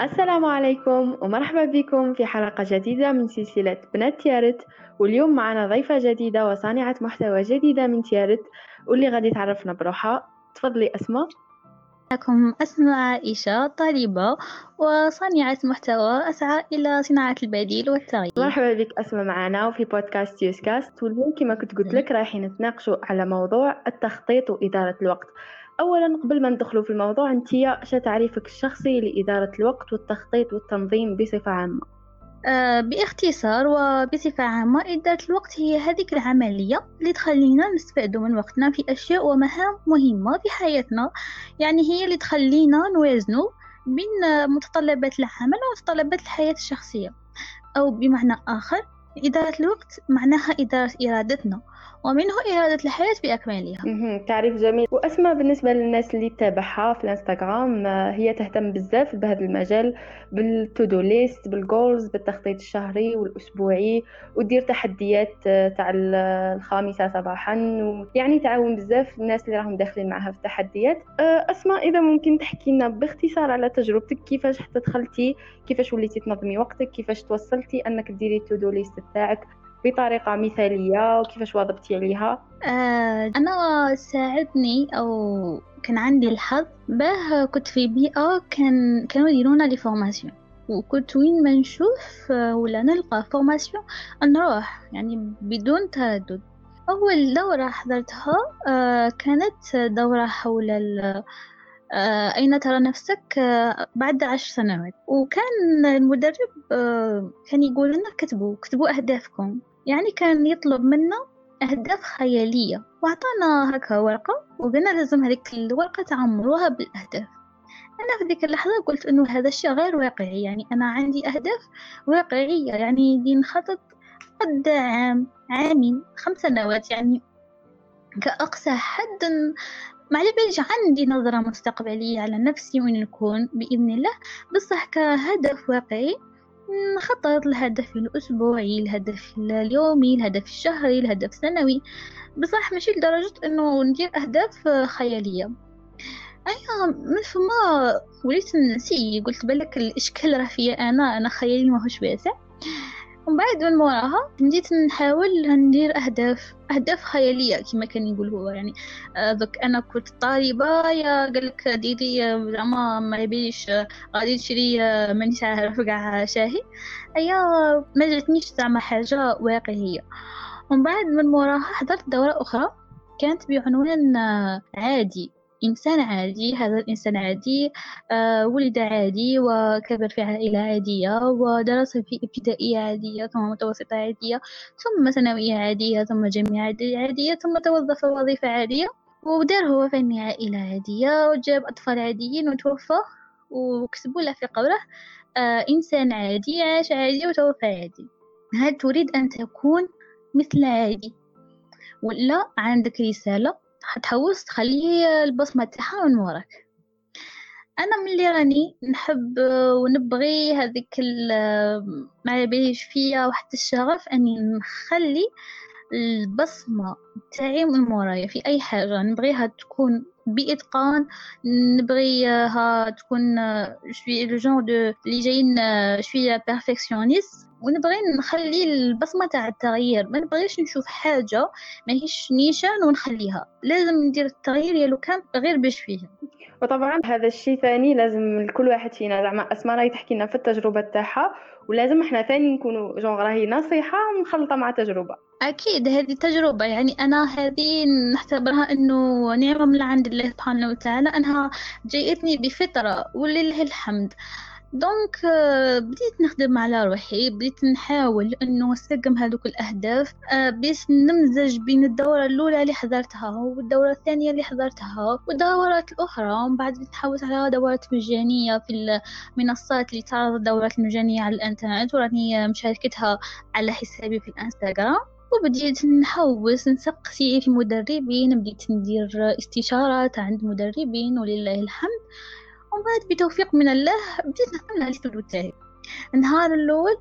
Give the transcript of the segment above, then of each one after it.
السلام عليكم ومرحبا بكم في حلقة جديدة من سلسلة بنات تيارت واليوم معنا ضيفة جديدة وصانعة محتوى جديدة من تيارت واللي غادي تعرفنا بروحها. تفضلي أسماء. معكم أسماء عائشة طالبة وصانعة محتوى أسعى إلى صناعة البديل والتغيير. مرحبا بك أسماء معنا وفي بودكاست يوسكاست. واليوم كما كنت قلت لك رايحين نتناقشوا على موضوع التخطيط وإدارة الوقت. أولا قبل ما ندخلوا في الموضوع أنت إيش تعريفك الشخصي لإدارة الوقت والتخطيط والتنظيم بصفة عامة. آه، باختصار وبصفة عامة إدارة الوقت هي هذه العملية اللي تخلينا نستفاد من وقتنا في أشياء ومهام مهمة في حياتنا. يعني هي اللي تخلينا نوازنوا بين متطلبات العمل ومتطلبات الحياة الشخصية. أو بمعنى آخر إدارة الوقت معناها إدارة إرادتنا. ومنه إدارة الحياة بأكملها. تعريف جميل. وأسماء بالنسبة للناس اللي تتابعها في الانستغرام آه، هي تهتم بزاف بهذا المجال بال to-do list بال goals بالتخطيط الشهري والأسبوعي ودير تحديات آه، تاع الخامسة صباحا ويعني تعاون بزاف الناس اللي راهم داخلين معها في التحديات. آه، أسماء إذا ممكن تحكي لنا باختصار على تجربتك كيفاش حتى دخلتي كيفاش وليتي تنظمي وقتك كيفاش توصلتي أنك ديري ال to-do list تاعك؟ بطريقة مثالية وكيفاش واظبتي عليها؟ آه أنا ساعدني أو كان عندي الحظ باه كنت في بيئة كان كانوا يديرونا لي formation وكنت وين ما نشوف آه، ولا نلقى formation نروح يعني بدون تردد. أول دورة حضرتها آه كانت دورة حول أين ترى نفسك؟ آه بعد عشر سنوات. وكان المدرب آه كان يقول لنا كتبوا كتبوا أهدافكم. يعني كان يطلب منا أهداف خيالية. وعطانا هكا ورقة وقلنا لازم هذيك الورقة تعمروها بالأهداف. أنا في ذيك اللحظة قلت إنه هذا الشيء غير واقعي. يعني أنا عندي أهداف واقعية. يعني دي نخطط قد عام عامين خمس سنوات. يعني كأقصى حد على باليش عندي نظرة مستقبلية على نفسي وين نكون بإذن الله. بصح كهدف واقعي نخطط الهدف الأسبوعي الهدف اليومي الهدف الشهري الهدف السنوي. بصح ماشي لدرجة أنه ندير أهداف خيالية. أيا من فما وليت نسي قلت بالك الإشكال راه فيا أنا أنا خيالي ماهوش واسع ومن بعد من موراها بديت نحاول ندير أهداف أهداف خيالية كما كان يقول هو. يعني دوك أنا كنت طالبة يا قالك ديري زعما ما يبيش غادي تشري مانيش عارف كاع شاهي. أيا ما جاتنيش زعما حاجة واقعية. ومن بعد من موراها حضرت دورة أخرى كانت بعنوان عادي. إنسان عادي هذا الإنسان عادي آه ولد عادي وكبر في عائلة عادية ودرس في ابتدائية عادية ثم متوسطة عادية ثم ثانوية عادية ثم جامعة عادية ثم توظف وظيفة عادية ودار هو في عائلة عادية وجاب أطفال عاديين وتوفى وكتبوا له في قبره آه إنسان عادي عاش عادي وتوفى عادي. هل تريد أن تكون مثل عادي؟ ولا عندك رسالة؟ حتحوس تخليه البصمة تاعها من وراك. أنا من اللي راني نحب ونبغي هذيك ما يبيش فيا وحتى الشغف أني نخلي البصمة تاعي من ورايا في أي حاجة. نبغيها تكون بإتقان نبغيها تكون شوي le genre de اللي جايين شوية perfectionniste ونبغي نخلي البصمة تاع التغيير ما نبغيش نشوف حاجة ماهيش نيشان ونخليها لازم ندير التغيير يا كان غير بشويه وطبعا هذا الشيء ثاني لازم كل واحد فينا زعما أسماء راهي تحكي لنا في التجربة تاعها ولازم إحنا ثاني نكونوا جون راهي نصيحة مخلطة مع تجربة. أكيد هذه تجربة يعني أنا هذه نعتبرها إنه نعمة من عند الله سبحانه وتعالى أنها جاءتني بفطرة ولله الحمد. donc euh, بديت نخدم على روحي بديت نحاول إنه نسقم هذوك الأهداف آه، باش نمزج بين الدورة الأولى اللي حضرتها والدورة الثانية اللي حضرتها والدورات الأخرى. ومن بعد تحولت على دورات مجانية في المنصات اللي تعرض الدورات المجانية على الإنترنت وراني مشاركتها على حسابي في الإنستغرام. وبديت نحوس نسقسي في مدربين بديت ندير استشارات عند مدربين ولله الحمد. ومن بعد بتوفيق من الله بديت نعمل الستوديو تاعي النهار الأول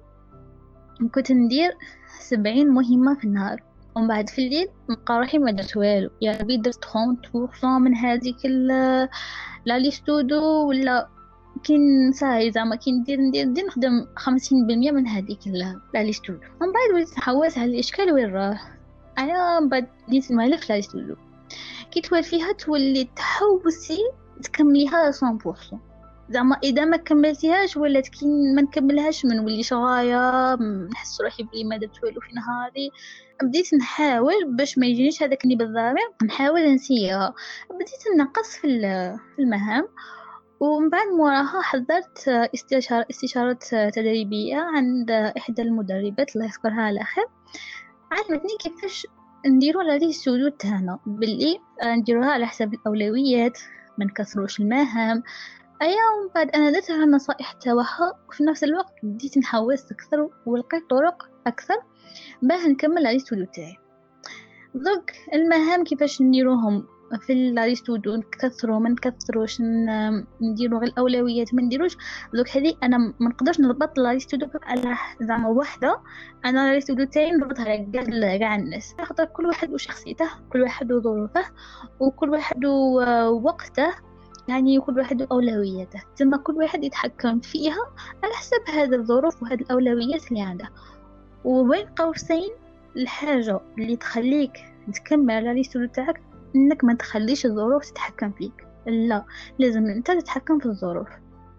كنت ندير سبعين مهمة في النهار. ومن بعد في الليل نبقى روحي ما درت والو يا ربي درت خونت من هذيك لا ليستودو ولا كي صاي زعما كي ندير ندير ندير نخدم خمسين بالمية من هذيك la liste to do. من بعد وليت نحوس على الإشكال وين راه. أنا من بعد بديت نوالف la liste to do. كي توالفيها تولي تحوسي تكمليها 100% زعما إذا ما كملتيهاش ولات كي ما نكملهاش من ولي شغايه نحس روحي بلي ما درت والو في نهاري بديت نحاول باش ما يجينيش هذاك اللي بالضامر نحاول نسيها. بديت نقص في المهام. ومن بعد موراها حضرت استشارة, استشارة تدريبية عند إحدى المدربات الله يذكرها على خير. علمتني كيفاش نديرو على السدود تاعنا باللي نديروها على حسب الأولويات. ما نكثروش المهام. أيام بعد أنا درت النصائح تاعها وفي نفس الوقت بديت نحوس أكثر ولقيت طرق أكثر باه نكمل la liste to do تاعي. دوك المهام كيفاش نديروهم؟ في la liste to do نكثرو ما نكثروش نديرو غير الأولويات ما نديروش. دوك هذه أنا ما نقدرش نضبط la liste to do على زعما وحدة. أنا la liste to do تاعي نضبطها على كاع الناس. خاطر كل واحد وشخصيته كل واحد وظروفه وكل واحد ووقته. يعني كل واحد وأولوياته. ثم كل واحد يتحكم فيها على حسب هذه الظروف وهذه الأولويات اللي عنده وبين قوسين؟ الحاجة اللي تخليك تكمل على تاعك انك ما تخليش الظروف تتحكم فيك. لا لازم انت تتحكم في الظروف.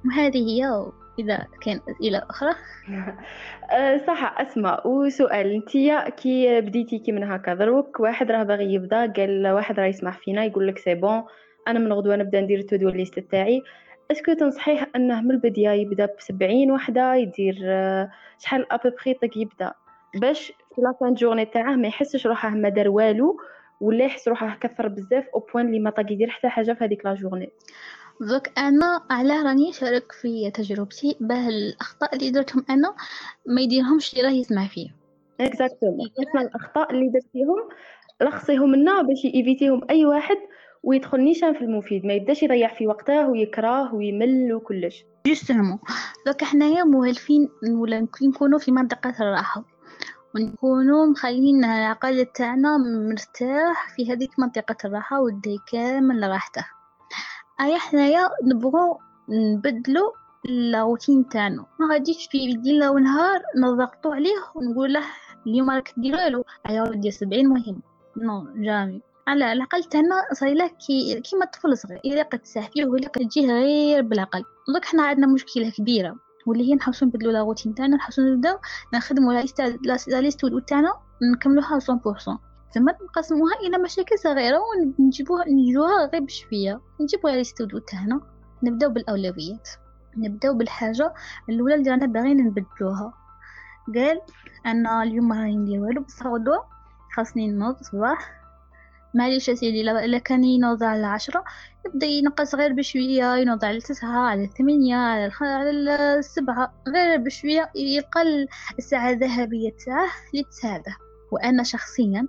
وهذه هي إذا كان اسئله أخرى. أه، صح أسماء. وسؤال انتيا كي بديتي كي من هكا دروك واحد راه باغي يبدا قال واحد راه يسمع فينا يقول لك c'est bon أنا من غدوة نبدأ ندير ال to do list تاعي. est-ce que تنصحيه أنه من البداية يبدأ بسبعين وحدة يدير أه، شحال ابوبخي يبدأ؟ باش في la fin journée تاعه ما يحسش روحه ما دار والو ولا يحس روحه كثر بزاف au point اللي ما طاق يدير حتى حاجة في هذيك la journée دوك أنا على راني شارك في تجربتي باه الأخطاء اللي درتهم أنا ما يديرهمش اللي راه يسمع فيه. exactement الأخطاء اللي درتيهم لخصيهم لنا باش يفيتيهم أي واحد ويدخل نيشان في المفيد ما يبداش يضيع في وقته ويكره ويمل وكلش. justement دوك حنايا موالفين ولا نكونوا في منطقة الراحة. ونكونوا مخلين العقل تاعنا مرتاح في هذيك منطقة الراحة ودي كامل راحته. أي حنايا نبغو نبدلو الروتين تاعنا. ما غاديش في ليلة ونهار نضغطو عليه ونقول له اليوم راك دير والو ايا ودي سبعين مهم. non jamais. على العقل تاعنا صايله كي كيما الطفل صغير. اذا قد فيه ولا قد تجيه غير بالعقل دوك حنا عندنا مشكلة كبيرة. واللي هي نحوسو نبدلو la routine تاعنا نحوسو نبداو نخدمو la liste to do تاعنا نكملوها 100% زعما نقسموها إلى مشاكل صغيرة ونجيبوها نجيوها غير بشوية. نجيبو liste to do تاعنا نبداو بالأولويات. نبداو بالحاجة الأولى اللي رانا باغيين نبدلوها. قال أنا اليوم راني ندير والو. بصح غدوه خاصني نوض صباح. معليش أسيدي إلا كان ينوض على عشرة يبدأ ينقص غير بشوية ينوض على تسعة على ثمانية على. على السبعة غير بشوية يقل الساعة الذهبية تاعه لتساعده وأنا شخصيا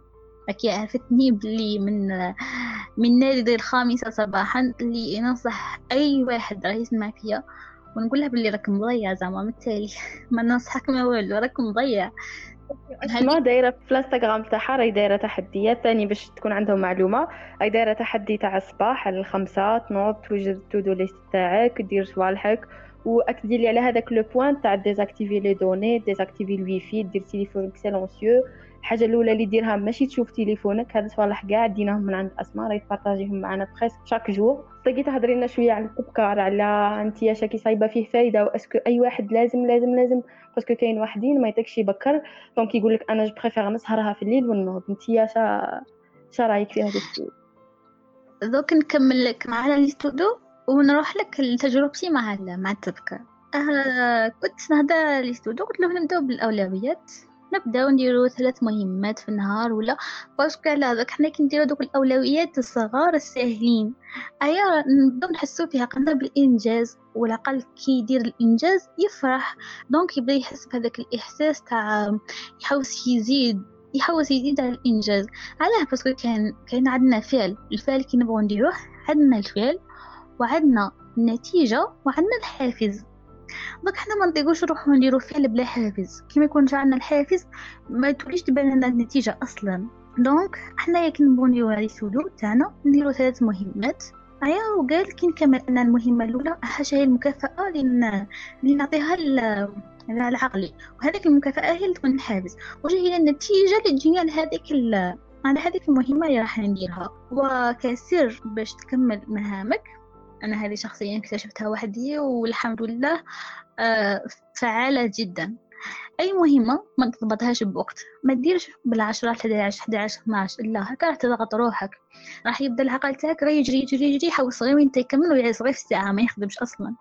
أكي عرفتني بلي من من نادي الخامسة صباحا اللي ننصح أي واحد راه يسمع فيا ونقول بلي راك مضيع زعما بالتالي ما ننصحك ما والو راك مضيع اسماء دايرة في الانستغرام تاعها راهي دايرة تحديات ثاني باش تكون عندهم معلومة راهي دايرة تحدي تاع الصباح على الخمسة تنوض توجد to do list تاعك دير صوالحك واكدي لي على هذاك le point تاع désactiver les données désactiver ال Wi-Fi دير تليفونك silencieux الحاجة الاولى اللي ديرها ماشي تشوف تليفونك هاد صوالح كاع ديناهم من عند اسماء راهي تبارطاجيهم معنا presque chaque jour تقي تهضري لنا شوية على الابكار على انت يا شاكي صايبه فيه فايده و est-ce que اي واحد لازم لازم لازم parce que كاين واحدين ما يتكش يبكر donc يقول لك أنا préfère نسهرها في الليل ونوض انت يا شا شا رايك في هذا الشيء دوك نكمل لك معنا la liste to do ونروح لك لتجربتي مع مع التبكر آه كنت نهضر la liste to do قلت له نبداو بالأولويات. نبداو نديرو ثلاث مهمات في النهار ولا parce que على هذاك؟ حنا كي نديرو دوك الأولويات الصغار الساهلين. أيا نبدأو نحسو فيها قلنا بالإنجاز والعقل كي يدير الإنجاز يفرح. donc يبدأ يحس بهذاك الإحساس تاع يحوس يزيد يحوس يزيد على الإنجاز. علاه parce que كان كاين عندنا فعل. الفعل كي نبغوا نديروه عندنا الفعل. وعندنا النتيجة وعندنا الحافز. donc حنا ما نطيقوش نروحو نديرو فعل بلا حافز. كي ما يكونش عندنا الحافز ما توليش تبان لنا النتيجة أصلا. donc حنايا كي نديرو هذه السلوك تاعنا نديرو ثلاث مهمات. عيا وقال كي نكمل أن المهمة الأولى حاجة هي المكافأة اللي نعطيها العقلي وهذيك المكافأة هي اللي تكون الحافز. وش هي النتيجة اللي تجيني على هذيك على هذيك المهمة اللي راح نديرها. وكسر باش تكمل مهامك أنا هذه شخصيا اكتشفتها وحدي والحمد لله آه، فعالة جدا. أي مهمة ما تضبطهاش بوقت. ما تديرش بالعشرة 11 11 12 لا هكا راح تضغط روحك. راح يبدأ العقل تاعك غير يجري يجري يجري يحاول صغير وين يكمل ويعيش صغير في الساعة ما يخدمش أصلا.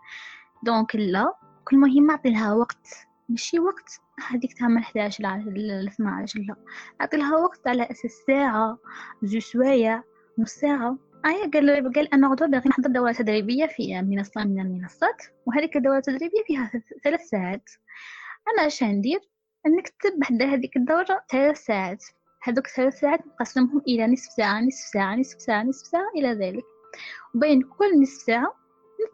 دونك لا كل مهمة أعطي لها وقت. ماشي وقت هذيك تعمل 11 ل 12 لا. أعطي لها وقت على أساس ساعة زو سوايع نص ساعة. آية قال قال أنا غدوة باغي نحضر دورة تدريبية في منصة من المنصات وهذيك الدورة التدريبية فيها ثلاث ساعات. أنا اش ندير نكتب بحد هذيك الدورة ثلاث ساعات. هذوك ثلاث ساعات نقسمهم إلى نصف ساعة نصف ساعة نصف ساعة نصف ساعة إلى ذلك. وبين كل نصف ساعة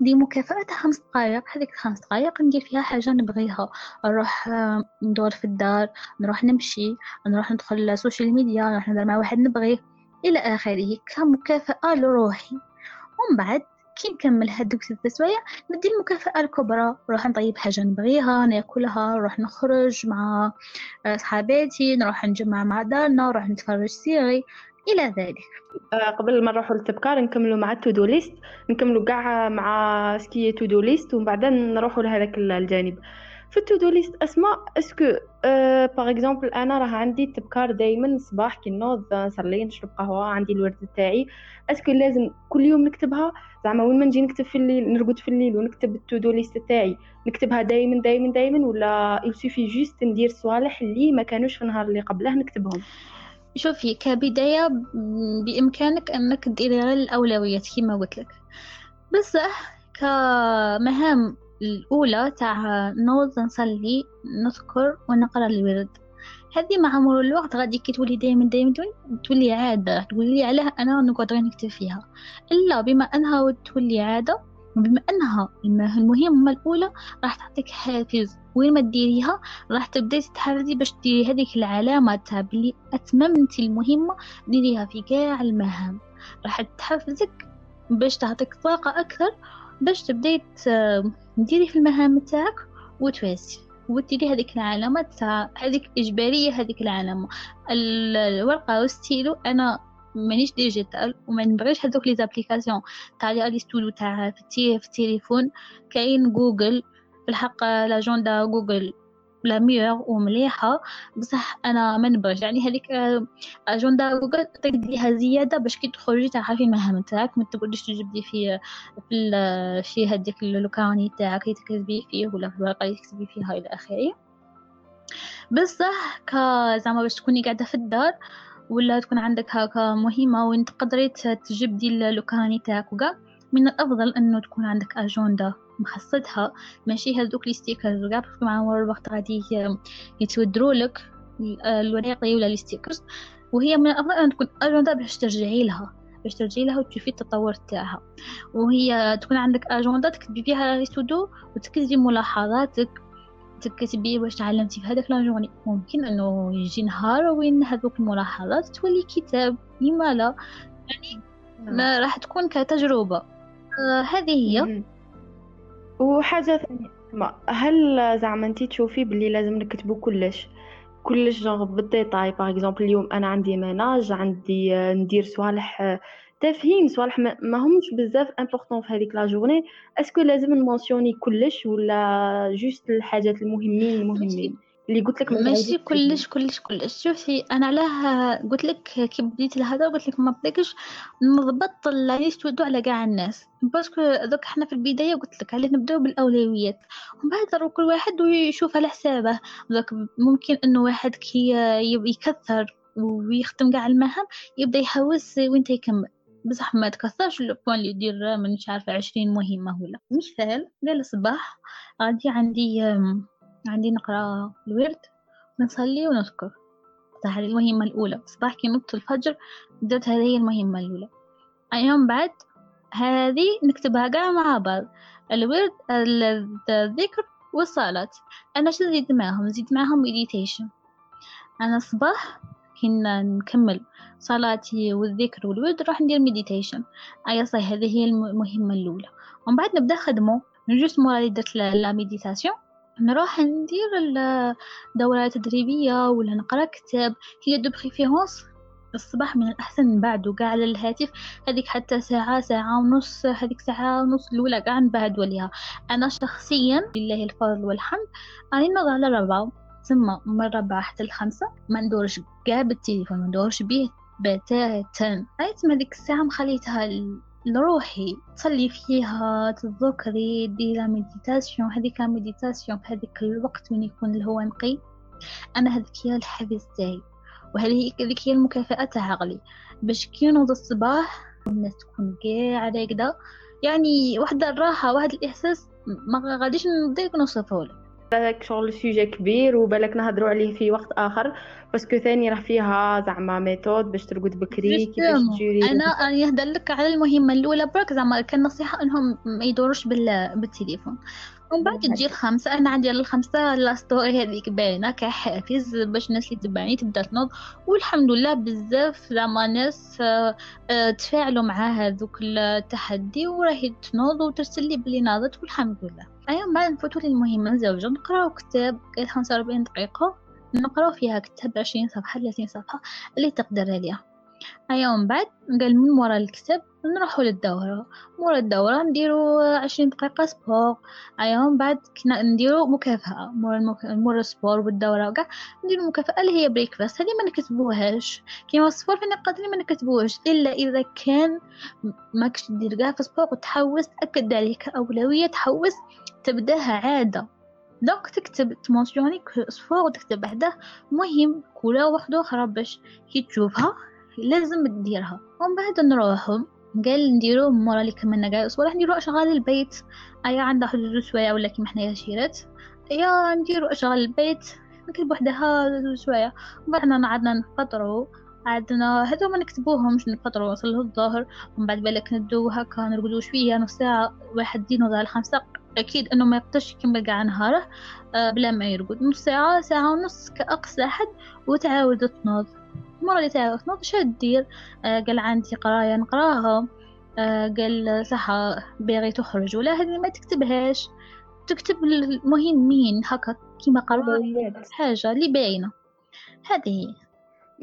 ندي مكافأة خمس دقايق هذيك خمس دقايق ندير فيها حاجة نبغيها. نروح آه، ندور في الدار نروح نمشي نروح ندخل ال social media نروح ندير مع واحد نبغيه. إلى آخره. كمكافأة لروحي. ومن بعد كي نكمل هادوك ست سوايع ندي المكافأة الكبرى. نروح نطيب حاجة نبغيها ناكلها نروح نخرج مع آه، صحاباتي نروح نجمع مع دارنا نروح نتفرج série. إلى ذلك. آه، قبل ما نروحوا للتبكار نكملوا مع ال to do list نكملوا كاع مع ce qui to do list ومن بعد نروحوا لهذاك الجانب. في ال to do list اسماء est-ce que par exemple أنا راه عندي التبكار دائما الصباح كي نوض نصلي نشرب قهوة عندي الورد تاعي. est-ce que لازم كل يوم نكتبها؟ زعما وين ما نجي نكتب في الليل نرقد في الليل ونكتب ال to-do list تاعي. نكتبها دائما دائما دائما ولا il suffit juste ندير صوالح اللي ما كانوش في النهار اللي قبله نكتبهم؟ شوفي كبداية بإمكانك أنك ديري غير الأولويات كما قلت لك. بصح كمهام الأولى تاع نوض نصلي نذكر ونقرأ الورد. هذه مع مرور الوقت غادي كي تولي دائما دائما تولي عادة تقولي لي علاه أنا نقعد غير نكتب فيها. إلا بما أنها تولي عادة وبما أنها المهمة الأولى راح تعطيك حافز. وين ما ديريها راح تبدأي تتحرزي باش ديري هذيك العلامة تاع بلي أتممتي المهمة ديريها في كاع المهام. راح تحفزك باش تعطيك طاقة أكثر باش تبداي ديري في المهام تاعك وتواسي وديري هذيك العلامة تاع هذيك إجبارية هذيك العلامة. الورقة والستيلو أنا مانيش digital وما نبغيش هذوك les applications تاع les to-do تاع في التليفون كاين جوجل في الحق l'agenda Google la meilleure ومليحة بصح أنا ما نبغيش يعني هذيك agenda Google تديها زيادة باش كي تخرجي تعرفي المهام تاعك ما تقعديش تجبدي في في في هذيك le carnet تاعك اللي تكتبي فيه ولا في الورقة اللي تكتبي فيها إلى آخره. بصح ك زعما باش تكوني قاعدة في الدار ولا تكون عندك هكا مهمة وين تقدري تجبدي le carnet تاعك وكاع من الأفضل أنه تكون عندك أجندة. مخصصها ماشي هذوك les stickers وكاع مع مرور الوقت غادي يتودروا لك الوريقي ولا les stickers وهي من الأفضل أن تكون أجندة باش ترجعي لها باش ترجعي لها وتشوفي التطور تاعها. وهي تكون عندك أجندة تكتبي فيها les to-do وتكتبي ملاحظاتك تكتبي واش تعلمتي في هذاك la journée ممكن إنه يجي نهار وين هذوك الملاحظات تولي كتاب لما لا. يعني نعم. ما راح تكون كتجربة. آه هذه هي. وحاجة ثانية هل زعما انتي تشوفي بلي لازم نكتبو كلش؟ كلش genre بال détail par exemple اليوم أنا عندي ménage عندي آه، ندير صوالح آه، تافهين صوالح ما همش بزاف importants في هذيك la journée est-ce que لازم ن mentionner كلش ولا juste الحاجات المهمين المهمين؟ اللي قلت لك ماشي كلش كلش كلش. شوفي أنا علاه قلت لك كي بديت الهضره قلت لك ما بديكش نضبط ال liste to-do على كاع الناس. parce que دوك إحنا في البداية قلت لك عليه نبدأو بالأولويات. ومن بعد كل واحد ويشوف على حسابه. دوك ممكن إنه واحد كي يكثر ويختم كاع المهام يبدأ يحوس وين يكمل. بصح ما تكثرش ال points اللي يدير مانيش عارفة عشرين مهمة ولا مثال قال الصباح غادي عندي عندي نقرأ الورد نصلي ونذكر. هذه المهمة الأولى. صباح كي نط الفجر بدأت هذه المهمة الأولى. أيا من بعد هذه نكتبها قاع مع بعض. الورد الذكر والصلاة. أنا شو نزيد معهم؟ نزيد معهم meditation أنا الصباح كي نكمل صلاتي والذكر والورد راح ندير meditation أي صحيح هذه هي المهمة الأولى. ومن بعد نبدأ خدمة. نجلس مورا درت la méditation نروح ندير الدورة التدريبية ولا نقرأ كتاب. et de préférence الصباح من الأحسن نبعدو قاع على الهاتف. هذيك حتى ساعة ساعة ونص هذيك ساعة ونص الأولى قاع نبعدو عليها. أنا شخصيا لله الفضل والحمد أنا نوض على ربعة. ثم من ربعة حتى الخمسة ما ندورش قاع بالتليفون ما ندورش بيه بتاتا. أيت هذيك الساعة مخليتها لروحي تصلي فيها تذكري ديري méditation هذيك méditation في هذيك الوقت وين يكون الهواء نقي. أنا هذيك هي الحافز تاعي. وهذه هذيك هي المكافأة تاع عقلي. باش كي نوض الصباح الناس تكون قاعدة كدا يعني واحد الراحة واحد الإحساس ما غاديش نضيق نوصفه لك بالك شغل sujet كبير وبالك نهضروا عليه في وقت آخر parce que ثاني راه فيها زعما méthode باش ترقد بكري كيفاش ت gérer أنا يهدر لك على المهمة الأولى برك زعما كان نصيحة إنهم ما يدوروش بالتليفون. ومن بعد تجي الخمسة أنا عندي الخمسة la story هذيك باينة كحافز باش الناس اللي تبعني تبدأ تنوض. والحمد لله بزاف زعما ناس آه، آه، تفاعلوا مع هذوك التحدي وراهي تنوض وترسل لي بلي ناضت والحمد لله. أيا من بعد نفوتو للمهمة زوجة نقراو كتاب قال خمسة وأربعين دقيقة. نقراو فيها كتاب عشرين صفحة ثلاثين صفحة اللي تقدر عليها. أيا من بعد قال من مورا الكتاب. نروحو للدورة. مورا الدورة نديرو عشرين دقيقة sport أيا من بعد كنا نديرو مكافأة. مورا المك... مورا ال sport والدورة وكاع نديرو مكافأة اللي هي breakfast هذه ما نكتبوهاش. كيما ال sport في النقاط اللي ما نكتبوهاش. إلا إذا كان ماكش دير كاع في sport وتحوس تأكد عليك أولوية تحوس تبدأها عادة. donc تكتب ت mentionner sport وتكتب بعده مهم كولا واحدة أخرى باش كي تشوفها لازم تديرها. ومن بعد نروحو. قال نديرو مورا اللي كملنا كاع الأسبوع نديرو أشغال البيت. ايا عندها حدود شوية ولا كيما حنايا شيرات ايا نديرو أشغال البيت. نكتب وحدها شوية. ومن بعد عدنا نفطرو عندنا هذو ما نكتبوهمش نفطرو نوصلو الظهر. ومن بعد بالك ندو هكا نرقدو شوية نص ساعه واحد دينو ذا الخمسة أكيد إنه ما يقدرش يكمل كاع نهاره آه، بلا ما يرقد. نص ساعه ساعة ونص كأقصى حد وتعاود تنوض. المرة اللي تنوض شو دير آه قال عندي قراية نقراها آه قال صح باغي تخرج. ولا هذه ما تكتبهاش. تكتب المهمين هكا كيما قراية حاجة اللي باينة. هذه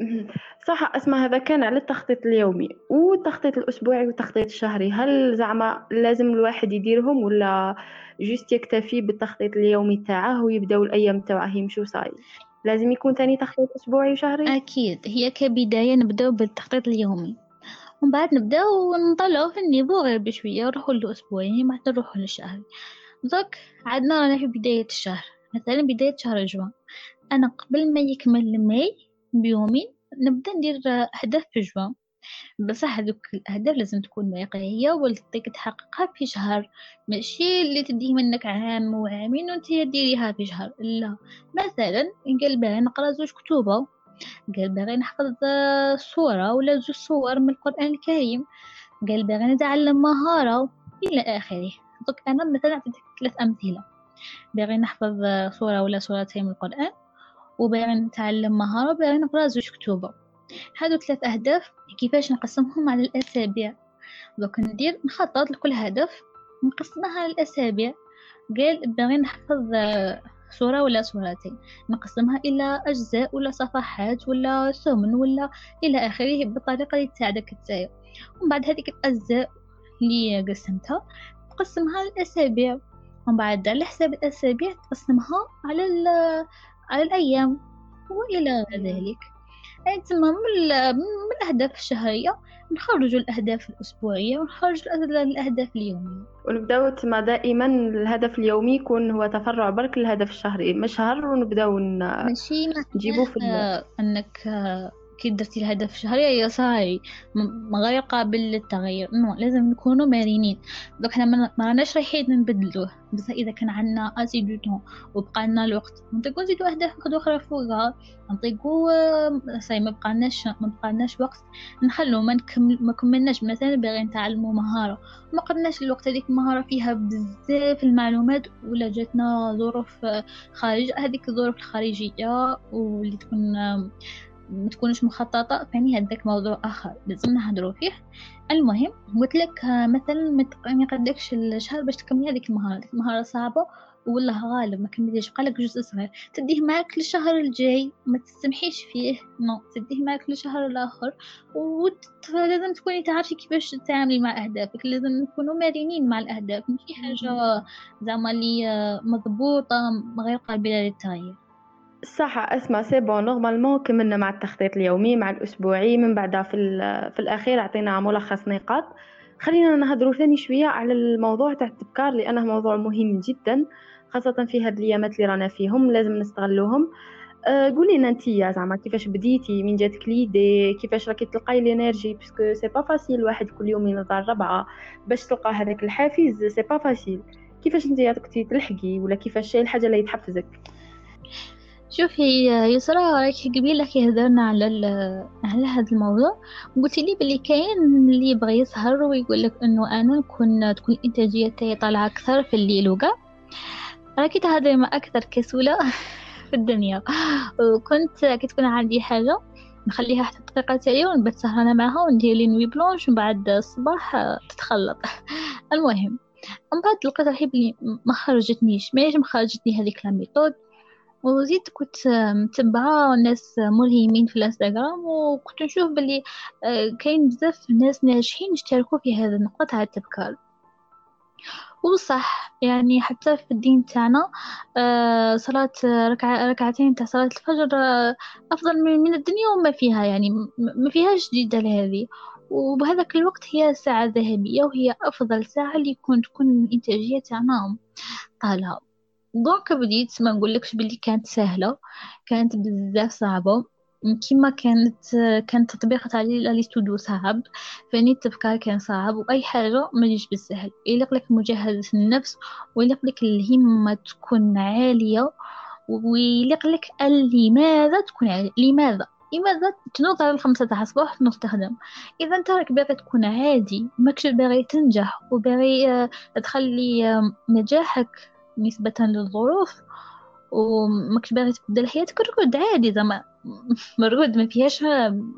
صح اسمع هذا كان على التخطيط اليومي. والتخطيط الأسبوعي والتخطيط الشهري. هل زعما لازم الواحد يديرهم ولا جوست يكتفي بالتخطيط اليومي تاعه ويبداو الأيام تاعه يمشوا صاي؟ لازم يكون تاني تخطيط أسبوعي وشهري؟ أكيد هي كبداية نبدأ بالتخطيط اليومي. ومن بعد نبداو نطلعو في النيفو غير بشوية نروحو لأسبوعي بعد نروحو للشهر دوك عدنا رانا في بداية الشهر. مثلا بداية شهر جوان أنا قبل ما يكمل ماي بيومين نبدأ ندير أهداف في جوان بصح هذوك الأهداف لازم تكون واقعية ولتقدر تحققها في شهر ماشي اللي تديه منك عام وعامين وأنت ديريها في شهر لا. مثلا قال باغي نقرأ زوج كتوبة قال باغي نحفظ صورة ولا زوج صور من القرآن الكريم قال باغي نتعلم مهارة إلى آخره. دوك أنا مثلا أعطيتك ثلاث أمثلة. باغي نحفظ صورة ولا صورتين من القرآن وباغي نتعلم مهارة باغي نقرأ زوج كتوبة هادو ثلاث أهداف كيفاش نقسمهم على الأسابيع. دوك ندير نخطط لكل هدف نقسمها على الأسابيع. قال باغي نحفظ صورة ولا صورتين. نقسمها إلى أجزاء ولا صفحات ولا ثمن ولا إلى آخره بالطريقة اللي تساعدك نتايا ومن بعد هذيك الأجزاء اللي قسمتها تقسمها الأسابيع. ومن بعد على حساب الأسابيع تقسمها على على الأيام وإلى ذلك. تما من الأهداف الشهرية نخرجوا الأهداف الأسبوعية ونخرجوا الأهداف اليومية. ونبداو تما دائما الهدف اليومي يكون هو تفرع برك الهدف الشهري مش شهر ونبداو نجيبو في إنك كي درتي الهدف الشهري؟ هي صاي غير قابل للتغير non لازم نكونوا مرنين. دوك حنا ما راناش رايحين نبدلوه. بس إذا كان عندنا assez de temps وبقى لنا الوقت نطيقو نزيدو أهداف أخرى فوقها. نطيقو صاي ما بقالناش ما بقالناش وقت. نخلو ما نكمل ما كملناش مثلا باغي نتعلمو مهاره ما قدناش الوقت هذيك المهارة فيها بزاف المعلومات ولا جاتنا ظروف خارج. هذيك الظروف الخارجية واللي تكون ما تكونش مخططة. فاني هذاك موضوع آخر. لازم نهضروا فيه. المهم قلت لك مثلا ما يقدكش الشهر باش تكملي هذيك المهارة. المهارة صعبة والله غالب ما كمليش بقالك جزء صغير. تديه معك للشهر الجاي. ما تسمحيش فيه. نو. تديه معك للشهر الآخر. ولازم تكوني تعرفي كيفاش تتعاملي مع أهدافك. لازم نكونوا مرنين مع الأهداف. ماشي حاجة زعما اللي مضبوطة غير قابلة للتغيير. صح اسمع c'est bon. normalement كملنا مع التخطيط اليومي مع الأسبوعي من بعد في, في الأخير عطينا ملخص نقاط. خلينا نهضروا ثاني شوية على الموضوع تاع التبكار لأنه موضوع مهم جدا خاصة في هاد الأيامات اللي رانا فيهم لازم نستغلوهم. أه قولي لنا انتيا زعما كيفاش بديتي؟ من جاتك l'idée؟ كيفاش راكي تلقاي l'énergie parce que c'est pas facile واحد كل يوم ينوض ربعة باش تلقى هذاك الحافز c'est pas facile كيفاش انتيا كنتي تلحقي؟ ولا كيفاش الحاجة اللي تحفزك؟ شوفي يسرى راكي قبيلة كي هدرنا على على هذا الموضوع. قلت لي بلي كاين اللي يبغي يسهر ويقول لك إنه أنا نكون تكون الانتاجيه تاعي طالعة أكثر في الليل وكاع راكي تهضري مع أكثر كسولة في الدنيا. وكنت كي تكون عندي حاجة نخليها حتى الدقيقة تاعي ونبات سهرانة معاها وندير les nuits blanches ومن بعد الصباح تتخلط. المهم من بعد لقيت روحي بلي ما خرجتنيش. ما خرجتني هذيك لا ميثود. وزيد كنت متبعة ناس ملهمين في الانستغرام وكنت نشوف بلي آه، كاين بزاف ناس ناجحين يشتركوا في هذا النقطة تاع التبكال وصح يعني حتى في الدين تاعنا آه، صلاة ركع ركعتين تاع صلاة الفجر آه، أفضل من الدنيا وما فيها يعني ما فيهاش جدال هذه وبهذاك الوقت هي ساعة ذهبية وهي أفضل ساعة اللي يكون تكون الإنتاجية تاعنا طالعة donc بديت ما نقولكش بلي كانت سهلة كانت بزاف صعبة. كيما كانت كان تطبيق تاع les to-do صعب. ثاني التبكار كان صعب وأي حاجة ما تجيش بالسهل. يليق لك مجاهده النفس ويليق لك الهمة تكون عالية ويليق لك الهمة تكون عالية. لماذا؟ لماذا تنوض على الخمسة تاع الصباح تنوض تخدم إذا أنت راك باغي تكون عادي ماكش باغي تنجح وباغي آه، تخلي آه، نجاحك نسبة للظروف وماكش باغي تبدل حياتك ارقد عادي زعما. مرقود ما فيهاش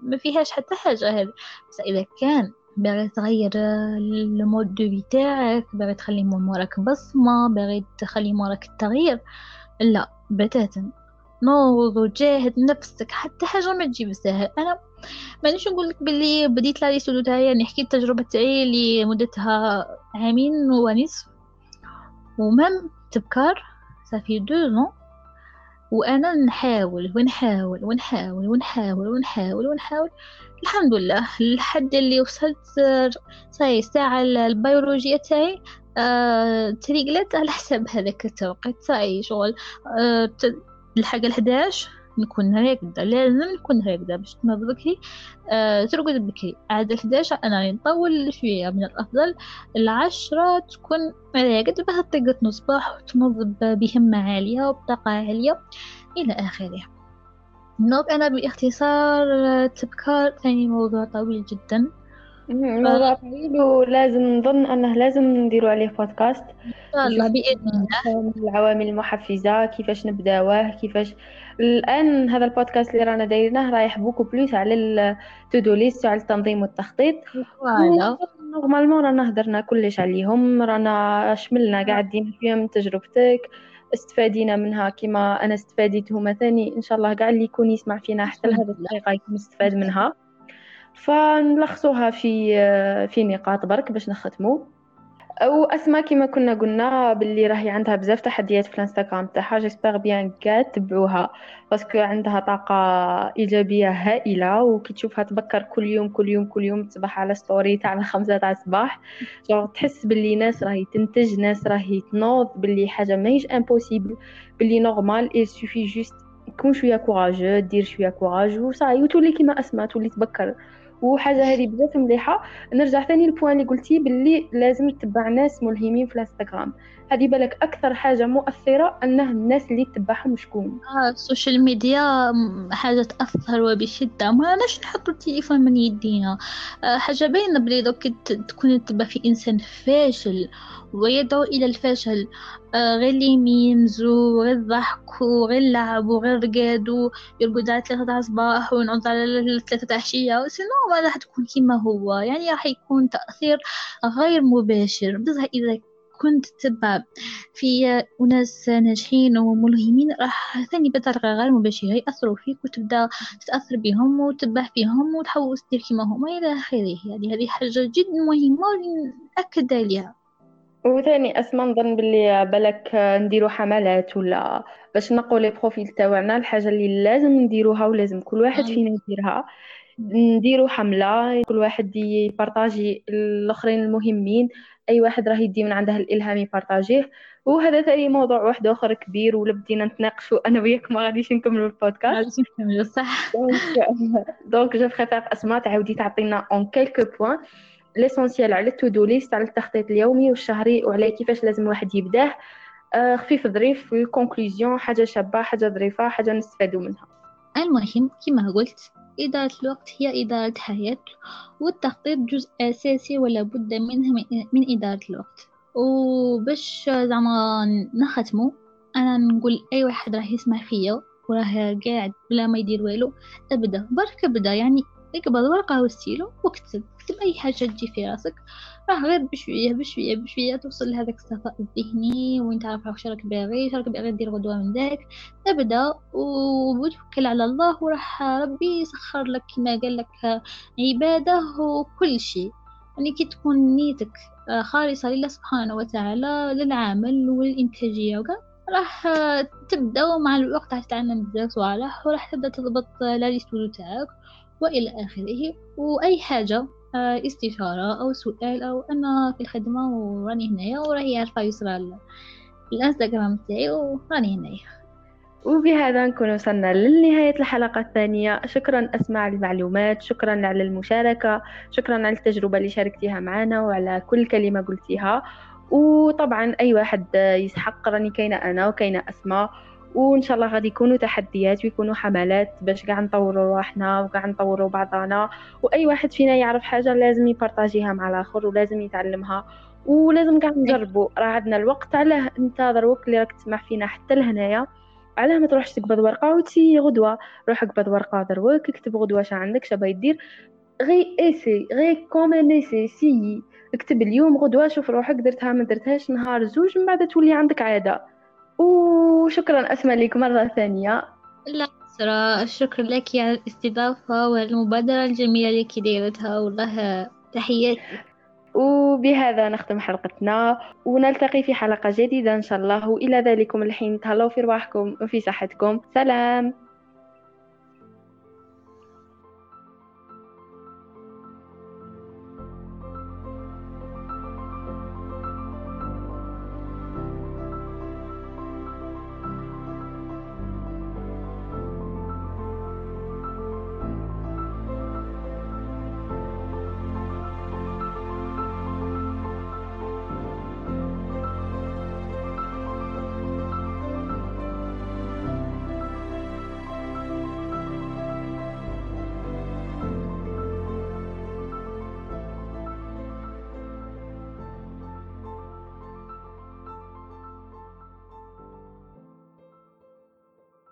ما فيهاش حتى حاجة هذه. بس إذا كان باغي تغير ال mode de تاعك باغي تخلي موراك بصمة باغي تخلي موراك التغيير لا بتاتا. نوض وجاهد نفسك حتى حاجة ما تجي بسهل أنا مانيش نقول لك باللي بديت لا les to-do تاعي يعني حكيت التجربه تاعي اللي مدتها عامين ونصف. و même تبكار ça fait deux ans وأنا نحاول ونحاول ونحاول ونحاول ونحاول ونحاول. الحمد لله لحد اللي وصلت صاي الساعة البيولوجية تاعي آه تريقلت على حساب هذاك التوقيت. صاي شغل آه الحاجة الحداش. نكون راقدة لازم نكون راقدة باش تنوض بكري آه ترقد بكري عاد الحداش أنا نطول شوية من الأفضل. العشرة تكون راقد بها تطيق صباح وتنوض بهمة عالية وبطاقة عالية إلى آخره نوب أنا باختصار تبكار ثاني موضوع طويل جدا. موضوع طويل ولازم نظن أنه لازم نديرو عليه بودكاست إن شاء الله بإذن الله. العوامل المحفزة كيفاش نبداوه كيفاش الآن هذا البودكاست اللي رانا دايرينه رايح beaucoup plus على ال to-do list وعلى التنظيم والتخطيط. normalement رانا هدرنا كلش عليهم رانا شملنا قاعدين فيها من تجربتك استفادينا منها كما أنا استفاديت هما ثاني. إن شاء الله كاع اللي يكون يسمع فينا حتى لهذه الدقيقه يكون استفاد منها. فنلخصوها في في نقاط برك باش نختموا أو أسماء كما كنا قلنا باللي راهي عندها بزاف تحديات في الانستغرام تاعها j'espère bien كاع تبعوها parce que عندها طاقة إيجابية هائلة وكي تشوفها تبكر كل يوم كل يوم كل يوم تصبح على story تاع الخمسة تاع الصباح. تحس باللي ناس راهي تنتج ناس راهي تنوض باللي حاجة ماهيش impossible باللي normal il suffit juste تكون شوية courageux دير شوية courage و ça y est وتولي كيما أسماء تولي تبكر. وحاجة هذه بزاف مليحة. نرجع ثاني لل point اللي قلتي باللي لازم تتبع ناس ملهمين في الانستغرام. هذه بالك أكثر حاجة مؤثرة انه الناس اللي تتبعهم شكون؟ آه ال social media حاجة تأثر وبشدة. ما ناش نحطوا التليفون من يدينا؟ آه حاجة باينة بلي دوك تكون تتبع في إنسان فاشل ويدعو إلى الفشل. آه غير les memes وغير الضحك وغير اللعب وغير رقاد ويرقد على ثلاثة تاع صباح ونعود على ثلاثة تاع عشية sinon ما راح تكون كيما هو. يعني راح يكون تأثير غير مباشر. بصح إذا كنت تتبع في أناس ناجحين وملهمين راح ثاني بطريقة غير مباشرة يأثروا فيك وتبدأ تتأثر بهم وتتبع فيهم وتحاول تدير كيما هما إلى آخره. يعني هذه حاجة جد مهمة نأكد عليها. وثاني أسماء نظن باللي بالك نديرو حملات ولا باش نقوا لي بروفيل تاعنا الحاجة اللي لازم نديروها ولازم كل واحد فينا يديرها. نديرو حملة كل واحد يبارطاجي الآخرين المهمين أي واحد راه يدي من عنده الإلهام يبارطاجيه. وهذا ثاني موضوع واحد آخر كبير ولا بدينا نتناقشوا أنا وياك ما غاديش نكملوا البودكاست. غاديش صح. donc je préfère اسماء تعاودي تعطينا en quelques points l'essentiel على ال to-do list على التخطيط اليومي والشهري وعلى كيفاش لازم الواحد يبداه. آه خفيف ظريف ال conclusion حاجة شابة حاجة ظريفة حاجة نستفادوا منها. المهم كما قلت إدارة الوقت هي إدارة حياة والتخطيط جزء أساسي ولا بد منه من إدارة الوقت. وباش زعما نختمو أنا نقول أي واحد راح يسمع فيا وراه قاعد بلا ما يدير والو أبدا برك أبدا يعني اقبض ورقة وستيلو واكتب اكتب أي حاجة تجي في راسك. راه غير بشوية بشوية بشوية توصل لهذاك الصفاء الذهني وين تعرف واش راك باغي راك باغي دير غدوة من ذاك ابدا وتوكل على الله وراح ربي يسخر لك كما قال لك عبادة وكل شيء. يعني كي تكون نيتك خالصة لله سبحانه وتعالى للعمل والإنتاجية وكذا راح تبدأ ومع الوقت راح تتعلم بزاف صوالح وراح تبدأ تضبط لا تاعك وإلى آخره. وأي حاجة استشارة أو سؤال أو أنا في الخدمة وراني هنايا وراهي عارفة يسرى الإنستغرام تاعي وراني هنايا. وبهذا نكون وصلنا لنهاية الحلقة الثانية. شكرا أسماء المعلومات شكرا على المشاركة شكرا على التجربة اللي شاركتيها معنا وعلى كل كلمة قلتيها. وطبعا أي واحد يسحق راني كاينة أنا وكاينة أسماء. وإن شاء الله غادي يكونوا تحديات ويكونوا حملات باش كاع نطوروا روحنا وكاع نطوروا بعضنا وأي واحد فينا يعرف حاجة لازم يبارطاجيها مع الآخر ولازم يتعلمها ولازم كاع نجربوا. راه عندنا الوقت علاه. أنت دروك اللي راك تسمع فينا حتى لهنايا. علاه ما تروحش تقبض ورقة وتسي غدوة. روح اقبض ورقة دروك اكتب غدوة شا عندك شا يدير غي ايسي غي كومن ايسي سي. اكتب اليوم غدوة شوف روحك درتها ما درتهاش نهار زوج من بعد تولي عندك عادة. وشكرا أسماء لك مرة ثانية. لا يسرى الشكر لك على الاستضافة والمبادرة الجميلة اللي ديرتها والله تحياتي. وبهذا نختم حلقتنا ونلتقي في حلقة جديدة إن شاء الله. وإلى ذلكم الحين تهلاو في رواحكم وفي صحتكم. سلام.